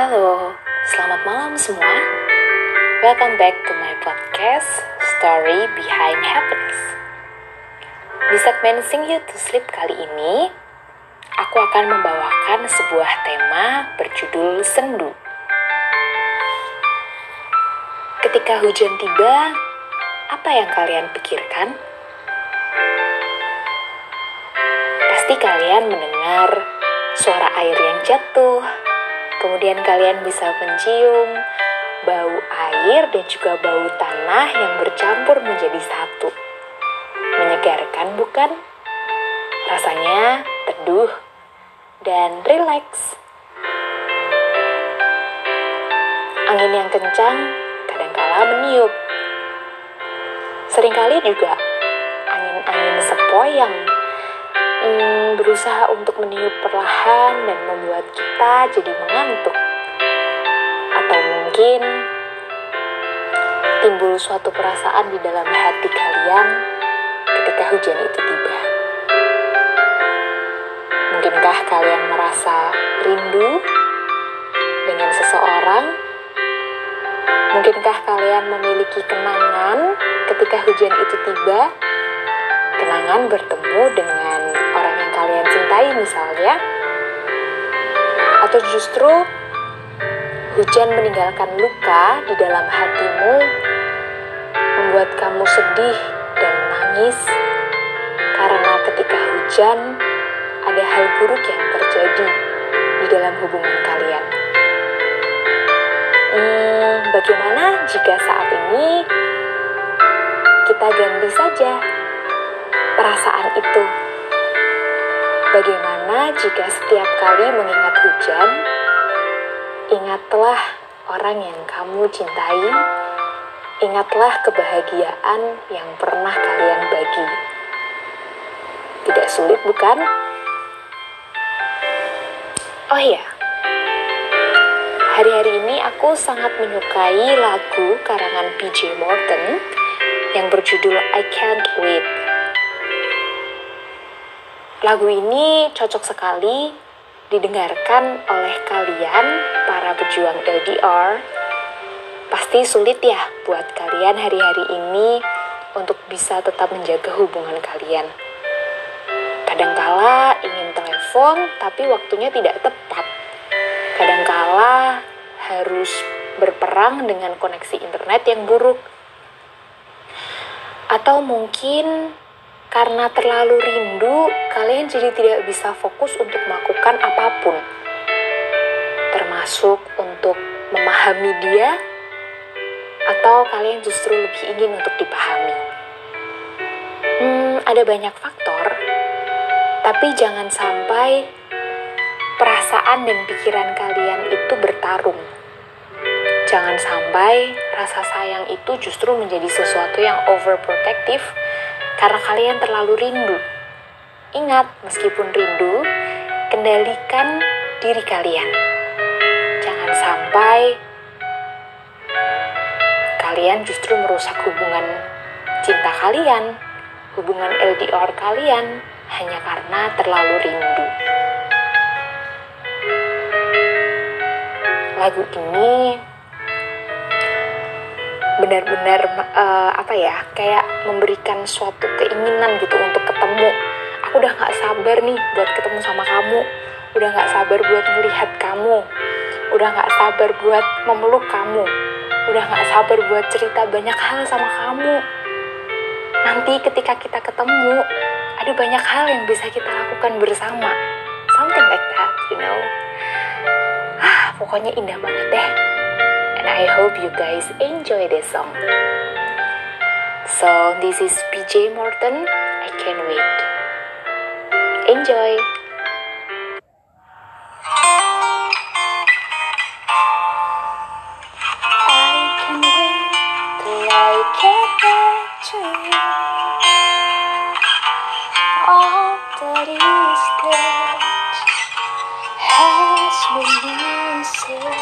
Halo, selamat malam semua. Welcome back to my podcast Story Behind Happiness. Di segmen Sing You to Sleep kali ini, aku akan membawakan sebuah tema berjudul Sendu. Ketika hujan tiba, apa yang kalian pikirkan? Pasti kalian mendengar suara air yang jatuh, kemudian kalian bisa mencium bau air dan juga bau tanah yang bercampur menjadi satu. Menyegarkan bukan? Rasanya teduh dan rileks. Angin yang kencang kadangkala meniup. Seringkali juga angin-angin sepoi yang berusaha untuk meniup perlahan dan membuat kita jadi mengantuk. Atau mungkin timbul suatu perasaan di dalam hati kalian ketika hujan itu tiba. Mungkinkah kalian merasa rindu dengan seseorang? Mungkinkah kalian memiliki kenangan ketika hujan itu tiba? Kenangan bertemu dengan cintai misalnya? Atau justru hujan meninggalkan luka di dalam hatimu membuat kamu sedih dan menangis karena ketika hujan ada hal buruk yang terjadi di dalam hubungan kalian. Hmm, bagaimana jika saat ini kita ganti saja perasaan itu? Bagaimana jika setiap kali mengingat hujan, ingatlah orang yang kamu cintai, ingatlah kebahagiaan yang pernah kalian bagi. Tidak sulit, bukan? Oh iya, hari-hari ini aku sangat menyukai lagu karangan PJ Morton yang berjudul I Can't Wait. Lagu ini cocok sekali didengarkan oleh kalian para pejuang LDR. Pasti sulit ya buat kalian hari-hari ini untuk bisa tetap menjaga hubungan kalian. Kadangkala ingin telepon tapi waktunya tidak tepat. Kadangkala harus berperang dengan koneksi internet yang buruk. Atau mungkin karena terlalu rindu, kalian jadi tidak bisa fokus untuk melakukan apa pun. Termasuk untuk memahami dia atau kalian justru lebih ingin untuk dipahami. Hmm, ada banyak faktor, tapi jangan sampai perasaan dan pikiran kalian itu bertarung. Jangan sampai rasa sayang itu justru menjadi sesuatu yang overprotective karena kalian terlalu rindu. Ingat, meskipun rindu, kendalikan diri kalian. Jangan sampai kalian justru merusak hubungan cinta kalian, hubungan LDR kalian hanya karena terlalu rindu. Lagu ini benar-benar uh, apa ya kayak memberikan suatu keinginan gitu untuk ketemu. Aku udah nggak sabar nih buat ketemu sama kamu. Udah nggak sabar buat melihat kamu. Udah nggak sabar buat memeluk kamu. Udah nggak sabar buat cerita banyak hal sama kamu. Nanti ketika kita ketemu ada banyak hal yang bisa kita lakukan bersama. Something like that you know. Ah pokoknya indah banget deh I hope you guys enjoy this song. So, this is PJ Morton. I can't wait. Enjoy! I can wait till I get back to you. All that is left has been said.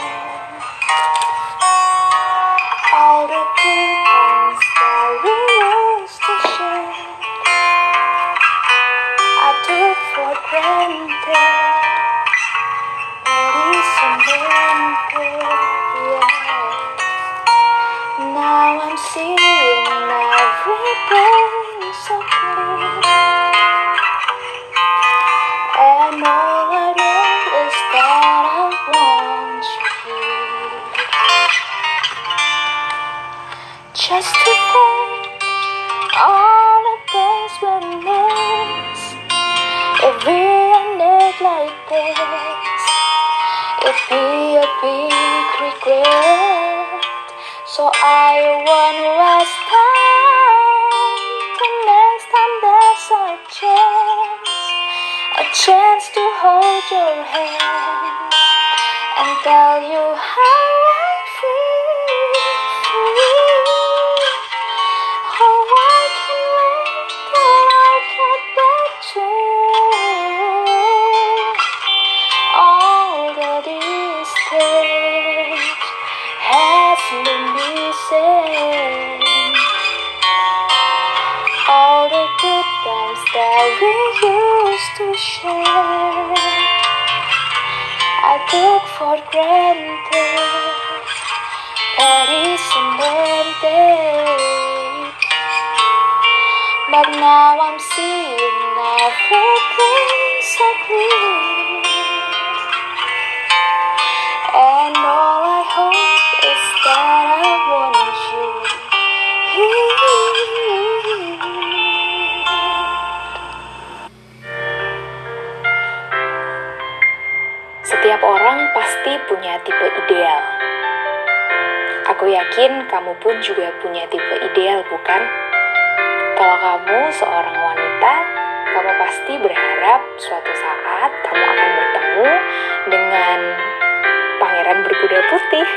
Time there's a chance, a chance to hold your hand and tell you Lord, grant Aku yakin kamu pun juga punya tipe ideal, bukan? Kalau kamu seorang wanita, kamu pasti berharap suatu saat kamu akan bertemu dengan pangeran berkuda putih.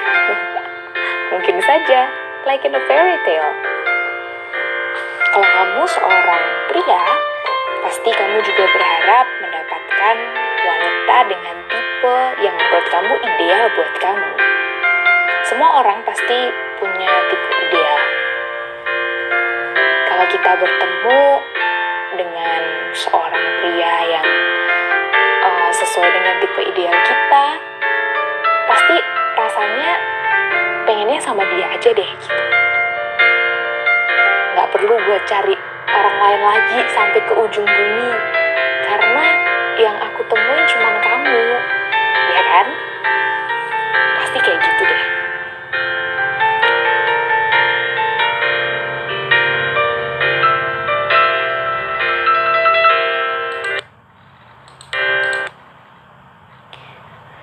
Mungkin saja, like in a fairy tale. Kalau kamu seorang pria, pasti kamu juga berharap mendapatkan wanita dengan tipe yang menurut kamu ideal buat kamu. Semua orang pasti punya tipe ideal. Kalau kita bertemu dengan seorang pria yang uh, sesuai dengan tipe ideal kita, pasti rasanya pengennya sama dia aja deh gitu. Gak perlu buat cari orang lain lagi sampai ke ujung bumi, karena yang aku temuin cuman kamu, ya kan?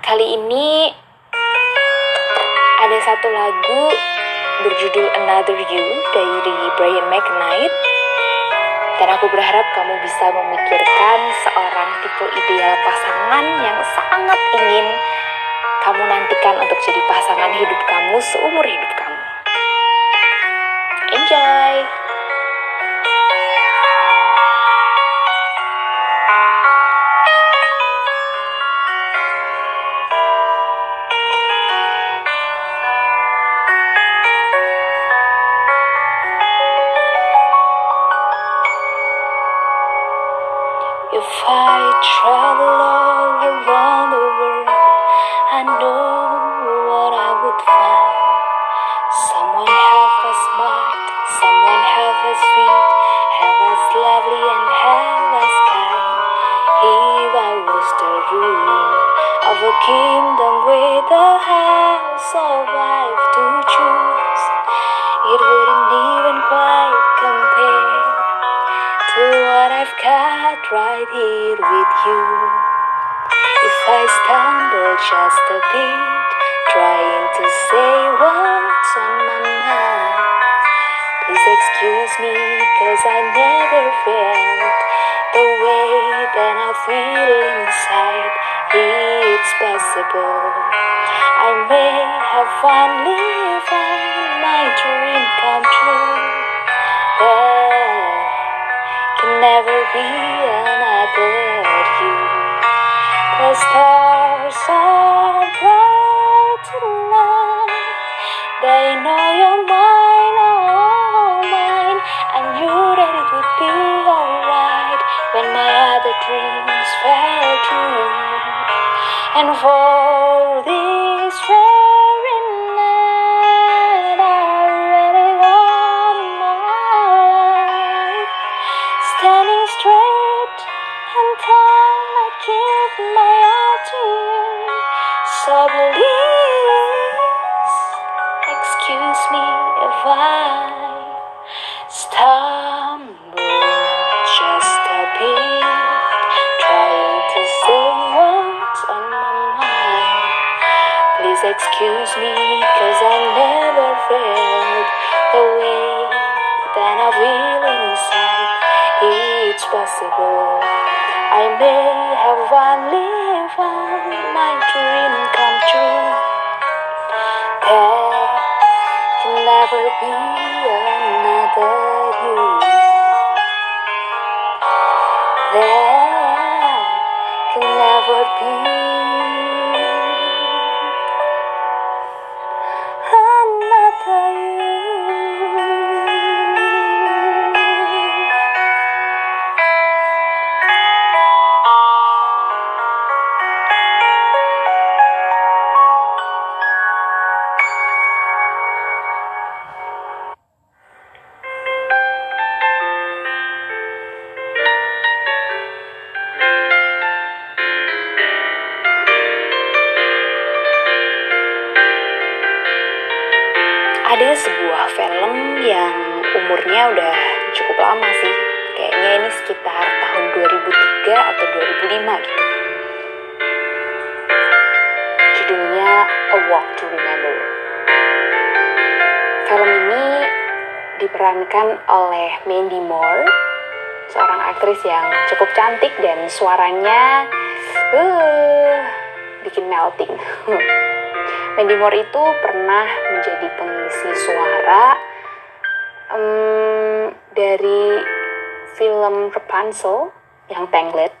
Kali ini ada satu lagu berjudul Another You dari Brian McKnight dan aku berharap kamu bisa memikirkan seorang tipe ideal pasangan yang sangat ingin kamu nantikan untuk jadi pasangan hidup kamu seumur hidup kamu. Enjoy! Right here with you. If I stumble just a bit, trying to say what's on my mind, please excuse me, cause I never felt the way that I feel inside. It's possible I may have finally found my dream come true. Can never be another you. The stars are bright tonight. They know you're mine, oh mine. I knew that it would be alright when my other dreams fell through. And for excuse me, cause I never felt the way that I feel inside. It's possible I may have only found my dream come true. There can never be another you. There can never be. Diperankan oleh Mandy Moore, seorang aktris yang cukup cantik dan suaranya uh, bikin melting. Mandy Moore itu pernah menjadi pengisi suara um, dari film Rapunzel yang Tangled.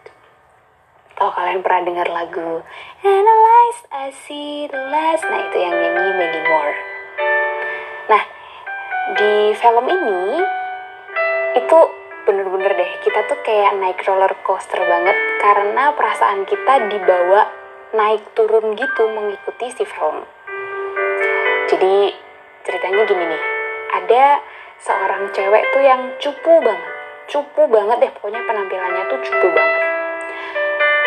Kalau kalian pernah dengar lagu Analyze, I See the Last, nah itu yang nyanyi Mandy Moore. Film ini itu bener-bener deh kita tuh kayak naik roller coaster banget karena perasaan kita dibawa naik turun gitu mengikuti si film. Jadi ceritanya gini nih, ada seorang cewek tuh yang cupu banget, cupu banget deh pokoknya penampilannya tuh cupu banget.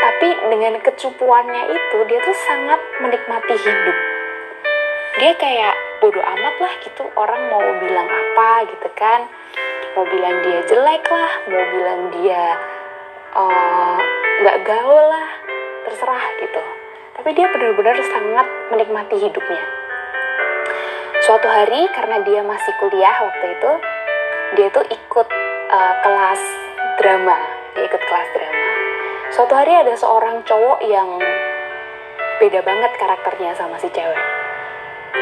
Tapi dengan kecupuannya itu dia tuh sangat menikmati hidup. Dia kayak bodoh amat lah gitu. Orang mau bilang apa gitu kan, mau bilang dia jelek lah, mau bilang dia eh, nggak uh, gaul lah, terserah gitu. Tapi dia benar-benar sangat menikmati hidupnya. Suatu hari karena dia masih kuliah waktu itu dia tuh ikut uh, kelas drama. Dia ikut kelas drama. Suatu hari ada seorang cowok yang beda banget karakternya sama si cewek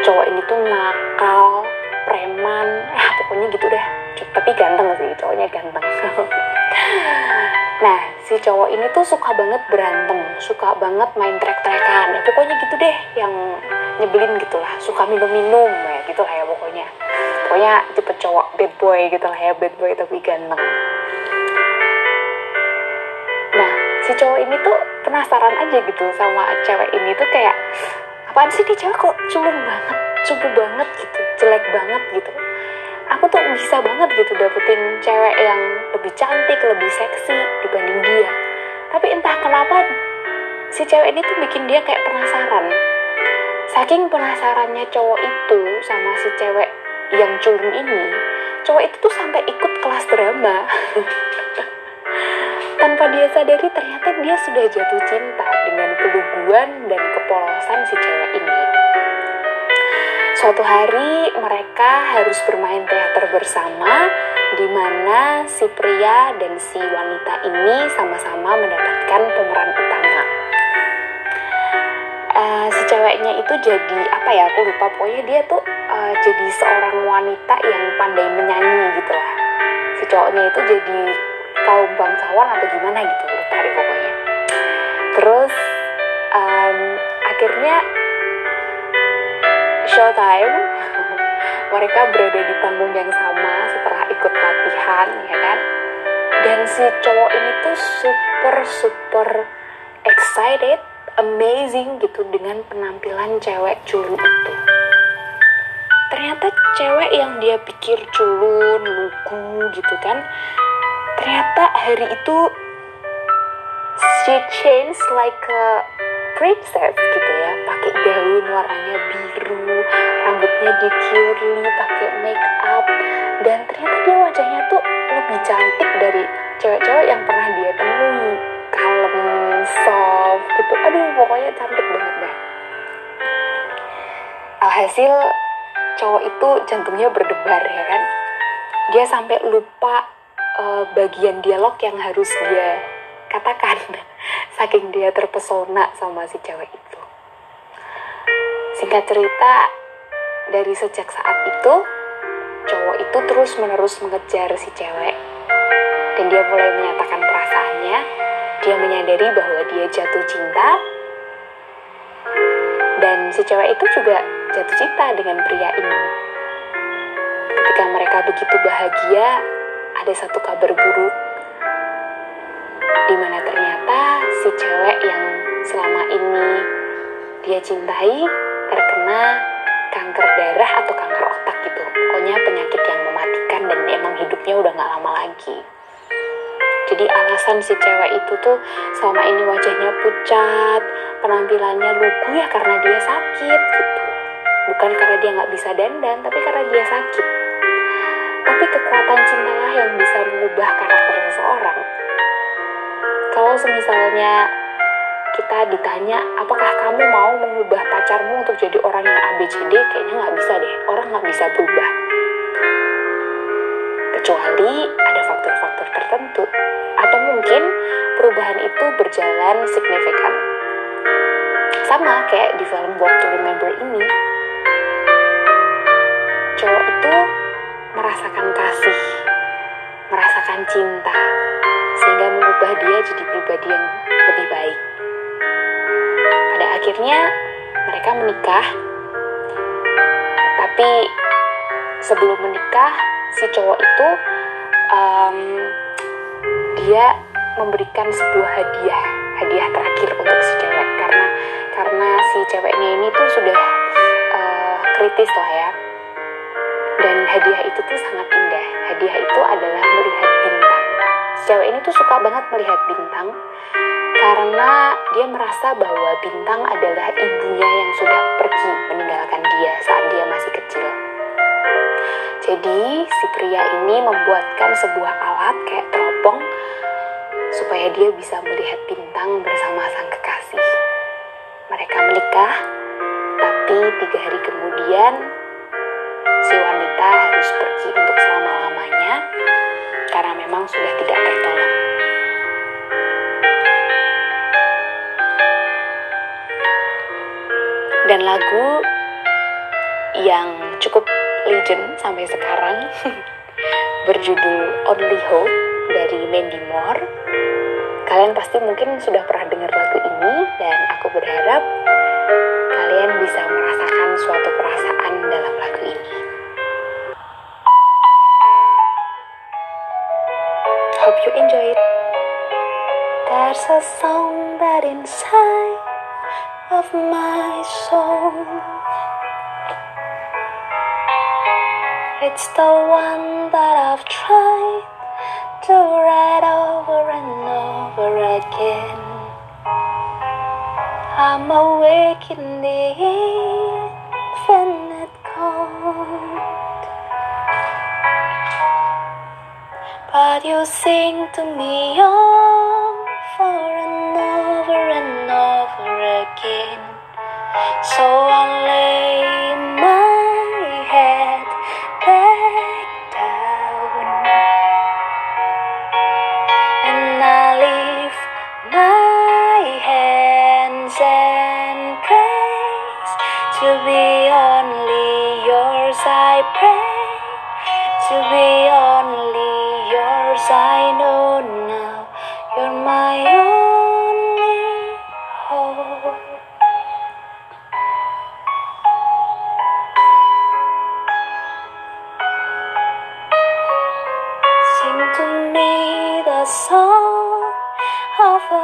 cowok ini tuh nakal preman eh pokoknya gitu deh tapi ganteng sih cowoknya ganteng Nah, si cowok ini tuh suka banget berantem, suka banget main trek-trekan. Ya, pokoknya gitu deh, yang nyebelin gitu lah. Suka minum-minum, ya gitu lah ya pokoknya. Pokoknya tipe cowok bad boy gitu lah ya, bad boy tapi ganteng. Nah, si cowok ini tuh penasaran aja gitu sama cewek ini tuh kayak, apaan sih nih cewek kok culun banget, cupu banget gitu, jelek banget gitu aku tuh bisa banget gitu dapetin cewek yang lebih cantik, lebih seksi dibanding dia. Tapi entah kenapa si cewek ini tuh bikin dia kayak penasaran. Saking penasarannya cowok itu sama si cewek yang culun ini, cowok itu tuh sampai ikut kelas drama. Tanpa dia sadari ternyata dia sudah jatuh cinta dengan keluguan dan kepolosan si cewek ini. Suatu hari mereka harus bermain teater bersama di mana si pria dan si wanita ini sama-sama mendapatkan pemeran utama. Uh, si ceweknya itu jadi apa ya aku lupa pokoknya dia tuh uh, jadi seorang wanita yang pandai menyanyi gitu lah. Si cowoknya itu jadi kaum bangsawan atau gimana gitu deh pokoknya. Terus um, akhirnya showtime mereka berada di panggung yang sama setelah ikut latihan ya kan dan si cowok ini tuh super super excited amazing gitu dengan penampilan cewek culun itu ternyata cewek yang dia pikir culun lugu gitu kan ternyata hari itu she changed like a princess gitu ya. Pakai gaun warnanya biru rambutnya di curly pakai make up. Dan ternyata dia wajahnya tuh lebih cantik dari cewek-cewek yang pernah dia temui. Kalem soft gitu. Aduh pokoknya cantik banget deh. Alhasil cowok itu jantungnya berdebar ya kan? Dia sampai lupa uh, bagian dialog yang harus dia katakan. Saking dia terpesona sama si cewek itu. Singkat cerita dari sejak saat itu cowok itu terus menerus mengejar si cewek. Dan dia mulai menyatakan perasaannya. Dia menyadari bahwa dia jatuh cinta. Dan si cewek itu juga jatuh cinta dengan pria ini. Ketika mereka begitu bahagia, ada satu kabar buruk di mana ternyata si cewek yang selama ini dia cintai terkena kanker darah atau kanker otak gitu. Pokoknya penyakit yang mematikan dan emang hidupnya udah gak lama lagi. Jadi alasan si cewek itu tuh selama ini wajahnya pucat, penampilannya lugu ya karena dia sakit gitu. Bukan karena dia nggak bisa dandan, tapi karena dia sakit. Tapi kekuatan cintalah yang bisa mengubah karakter seseorang. Kalau semisalnya kita ditanya, apakah kamu mau mengubah pacarmu untuk jadi orang yang ABCD? Kayaknya nggak bisa deh, orang nggak bisa berubah. Kecuali ada faktor-faktor tertentu atau mungkin perubahan itu berjalan signifikan. Sama kayak di film Walk to Remember ini, merasakan kasih, merasakan cinta, sehingga mengubah dia jadi pribadi yang lebih baik. Pada akhirnya mereka menikah, tapi sebelum menikah si cowok itu um, dia memberikan sebuah hadiah hadiah terakhir untuk si cewek. Karena karena si ceweknya ini tuh sudah uh, kritis lah ya hadiah itu tuh sangat indah. Hadiah itu adalah melihat bintang. Cewek ini tuh suka banget melihat bintang karena dia merasa bahwa bintang adalah ibunya yang sudah pergi meninggalkan dia saat dia masih kecil. Jadi si pria ini membuatkan sebuah alat kayak teropong supaya dia bisa melihat bintang bersama sang kekasih. Mereka menikah, tapi tiga hari kemudian si wanita harus pergi untuk selama-lamanya karena memang sudah tidak tertolong. Dan lagu yang cukup legend sampai sekarang berjudul Only Hope dari Mandy Moore Kalian pasti mungkin sudah pernah dengar lagu ini dan aku berharap kalian bisa merasakan suatu perasaan dalam lagu ini. Hope you enjoy it. There's a song that inside of my soul. It's the one that I've tried to write over and over again. I'm awake in the infinite But you sing to me over and over and over again. So I lay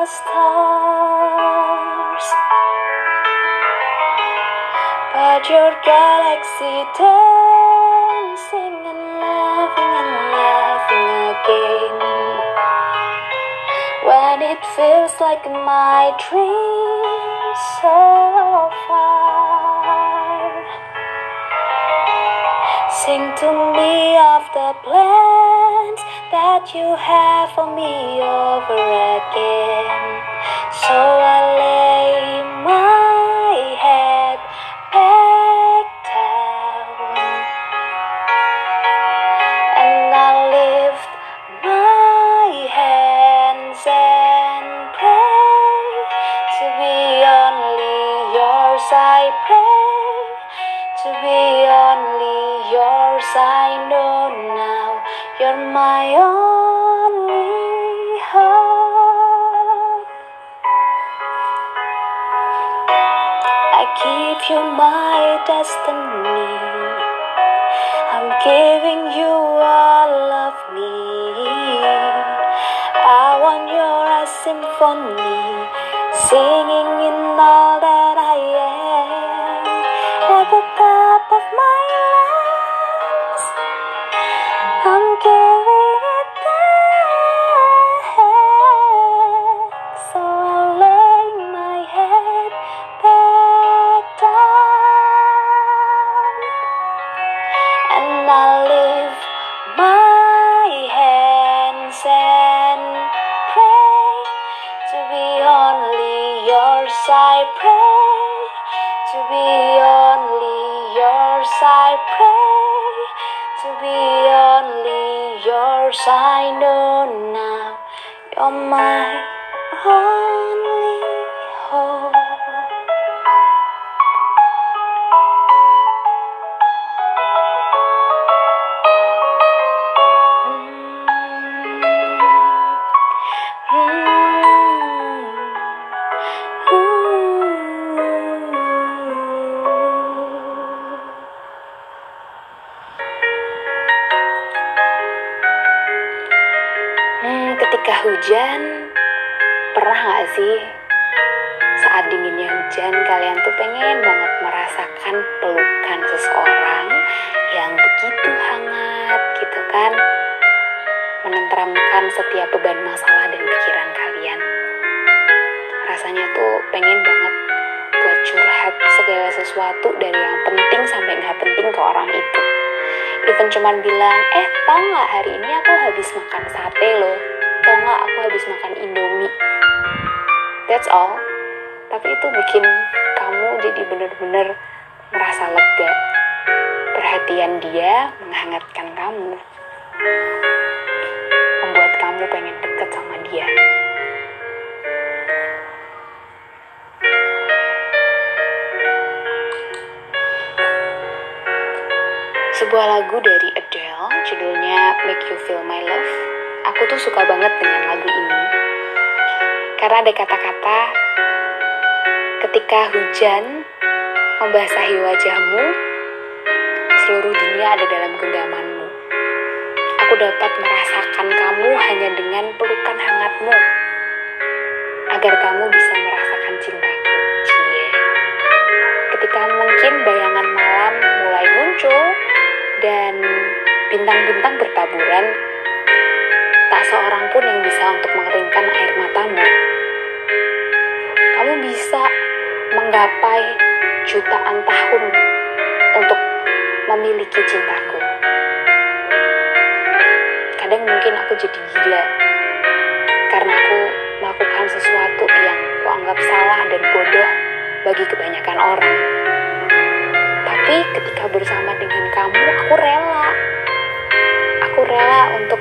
stars. But your galaxy dancing and laughing and laughing again. When it feels like my dreams so far. Sing to me of the that you have for me over again. So I lay my you're my only hope. I give you my destiny. I'm giving you all of me. I want your symphony singing in all that I am. At the top of my be only yours. I oh, know now you're my only sesuatu dari yang penting sampai nggak penting ke orang itu. Even cuman bilang eh tau nggak hari ini aku habis makan sate loh. Tau nggak aku habis makan indomie? That's all. Tapi itu bikin kamu jadi bener-bener merasa lega. Perhatian dia menghangatkan kamu. Membuat kamu pengen deket sama dia sebuah lagu dari Adele judulnya Make You Feel My Love. Aku tuh suka banget dengan lagu ini. Karena ada kata-kata ketika hujan membasahi wajahmu seluruh dunia ada dalam genggamanmu. Aku dapat merasakan kamu hanya dengan pelukan hangatmu agar kamu bisa merasakan bintang-bintang bertaburan, tak seorang pun yang bisa untuk mengeringkan air matamu. Kamu bisa menggapai jutaan tahun untuk memiliki cintaku. Kadang mungkin aku jadi gila karena aku melakukan sesuatu yang kuanggap salah dan bodoh bagi kebanyakan orang. Tapi ketika bersama dengan kamu, aku rela. Rela untuk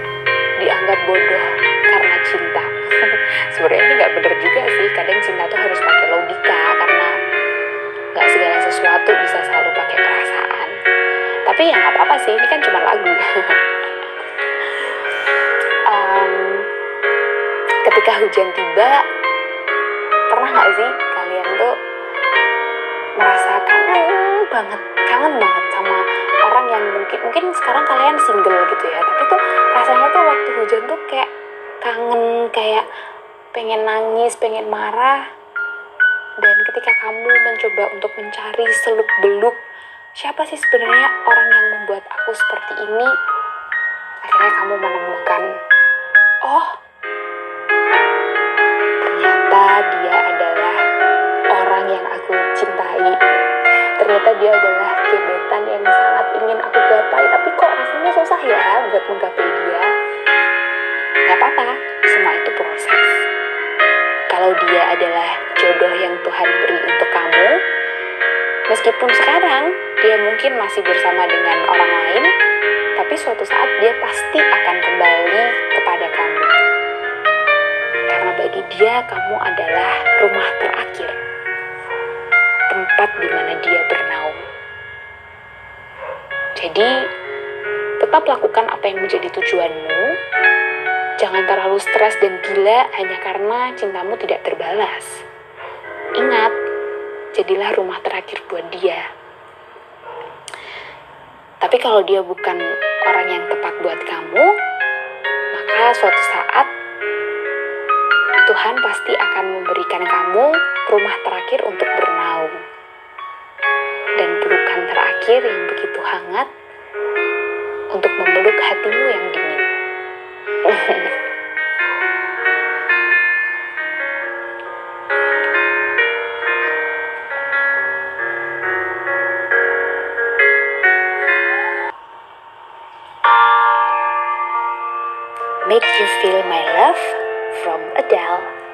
dianggap bodoh karena cinta. Sebenarnya ini nggak bener juga sih. Kadang cinta tuh harus pakai logika karena nggak segala sesuatu bisa selalu pakai perasaan. Tapi ya nggak apa-apa sih. Ini kan cuma lagu. Em, ketika hujan tiba, pernah nggak sih kalian tuh merasa kangen banget kangen banget sama yang mungkin mungkin sekarang kalian single gitu ya. Tapi tuh rasanya tuh waktu hujan tuh kayak kangen kayak pengen nangis pengen marah. Dan ketika kamu mencoba untuk mencari seluk beluk siapa sih sebenarnya orang yang membuat aku seperti ini? Akhirnya kamu menemukan oh ternyata dia adalah gebetan yang sangat ingin aku gapai. Tapi kok rasanya susah ya buat menggapai dia? Gak apa-apa semua itu proses. Kalau dia adalah jodoh yang Tuhan beri untuk kamu meskipun sekarang dia mungkin masih bersama dengan orang lain tapi suatu saat dia pasti akan kembali kepada kamu. Karena bagi dia kamu adalah rumah terakhir tempat di mana dia bernaung. Jadi, tetap lakukan apa yang menjadi tujuanmu. Jangan terlalu stres dan gila hanya karena cintamu tidak terbalas. Ingat, jadilah rumah terakhir buat dia. Tapi kalau dia bukan orang yang tepat buat kamu, maka suatu saat Tuhan pasti akan memberikan kamu rumah terakhir untuk bernaung dan pelukan terakhir yang begitu hangat untuk memeluk hatimu yang dingin. Make you feel my love from Adele.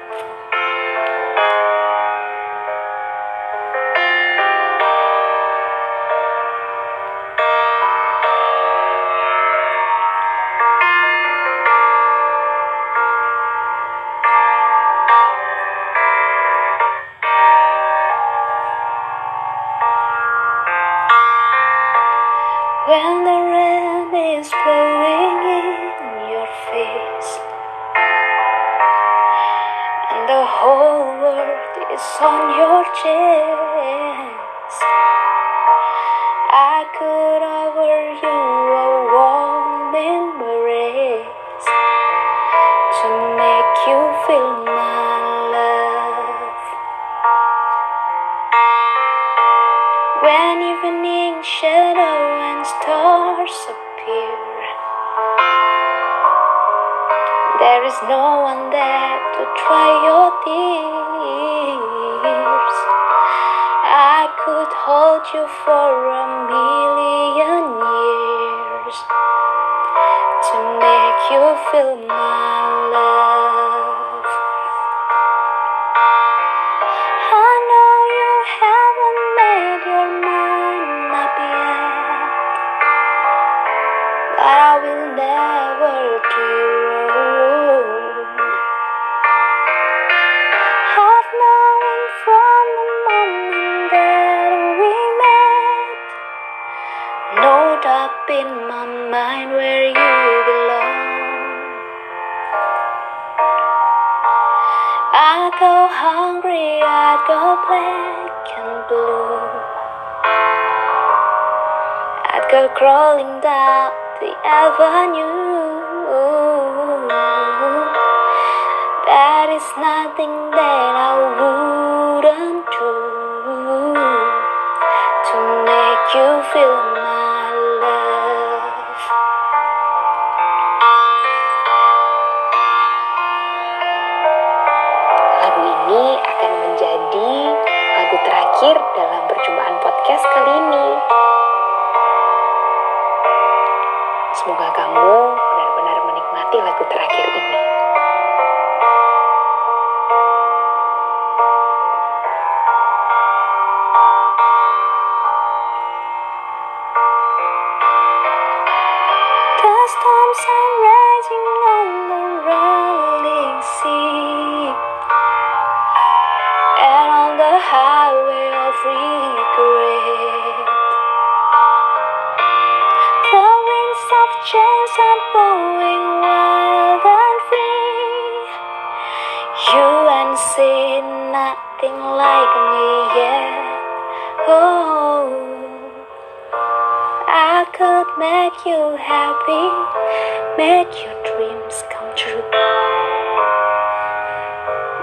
When evening shadow and stars appear There is no one there to dry your tears. I could hold you for a million years To make you feel my I black and blue. I'd go crawling down the avenue. That is nothing that I wouldn't lagu terakhir ini. The storms are raging on the rolling sea and on the highway of regret. The winds of change are blowing wild nothing like me yet. Oh, I could make you happy, make your dreams come true.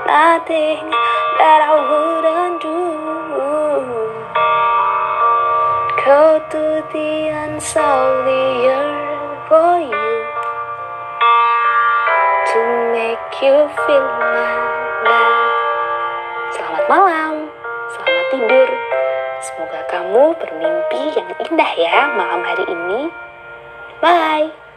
Nothing that I wouldn't do. Go to the ends of the earth for you to make you feel. Selamat malam, selamat tidur. Semoga kamu bermimpi yang indah ya malam hari ini. Bye.